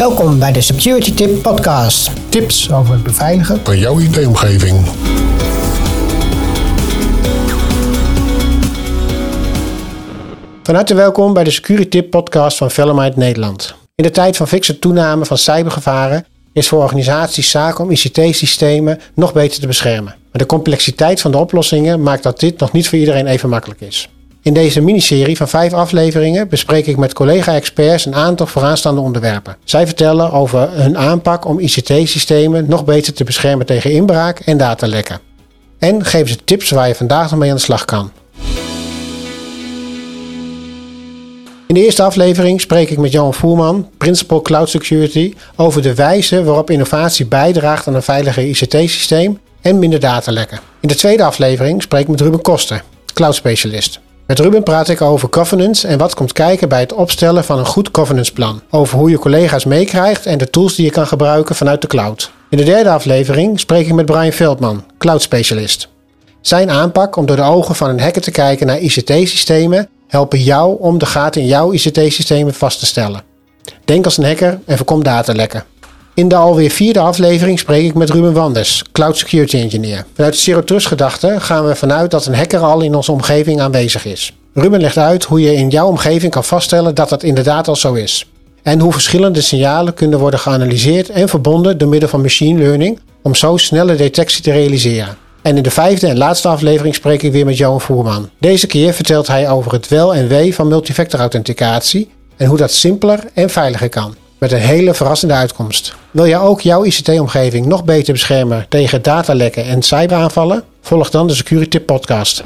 Welkom bij de Security Tip Podcast. Tips over het beveiligen van jouw IT-omgeving. Van harte welkom bij de Security Tip Podcast van Velomind Nederland. In de tijd van fikse toename van cybergevaren is voor organisaties zaak om ICT-systemen nog beter te beschermen. Maar de complexiteit van de oplossingen maakt dat dit nog niet voor iedereen even makkelijk is. In deze miniserie van vijf afleveringen bespreek ik met collega-experts een aantal vooraanstaande onderwerpen. Zij vertellen over hun aanpak om ICT-systemen nog beter te beschermen tegen inbraak en datalekken. En geven ze tips waar je vandaag nog mee aan de slag kan. In de eerste aflevering spreek ik met Johan Voerman, Principal Cloud Security, over de wijze waarop innovatie bijdraagt aan een veiliger ICT-systeem en minder datalekken. In de tweede aflevering spreek ik met Ruben Koster, Cloud Specialist. Met Ruben praat ik over governance en wat komt kijken bij het opstellen van een goed governance plan. Over hoe je collega's meekrijgt en de tools die je kan gebruiken vanuit de cloud. In de derde aflevering spreek ik met Brian Veldman, cloud specialist. Zijn aanpak om door de ogen van een hacker te kijken naar ICT-systemen helpen jou om de gaten in jouw ICT-systemen vast te stellen. Denk als een hacker en voorkom datalekken. In de alweer vierde aflevering spreek ik met Ruben Wanders, Cloud Security Engineer. Vanuit de Zero Trust gedachte gaan we vanuit dat een hacker al in onze omgeving aanwezig is. Ruben legt uit hoe je in jouw omgeving kan vaststellen dat dat inderdaad al zo is. En hoe verschillende signalen kunnen worden geanalyseerd en verbonden door middel van machine learning om zo snelle detectie te realiseren. En in de vijfde en laatste aflevering spreek ik weer met Johan Voerman. Deze keer vertelt hij over het wel en wee van multifactor authenticatie en hoe dat simpeler en veiliger kan met een hele verrassende uitkomst. Wil jij ook jouw ICT-omgeving nog beter beschermen tegen datalekken en cyberaanvallen? Volg dan de Security Podcast.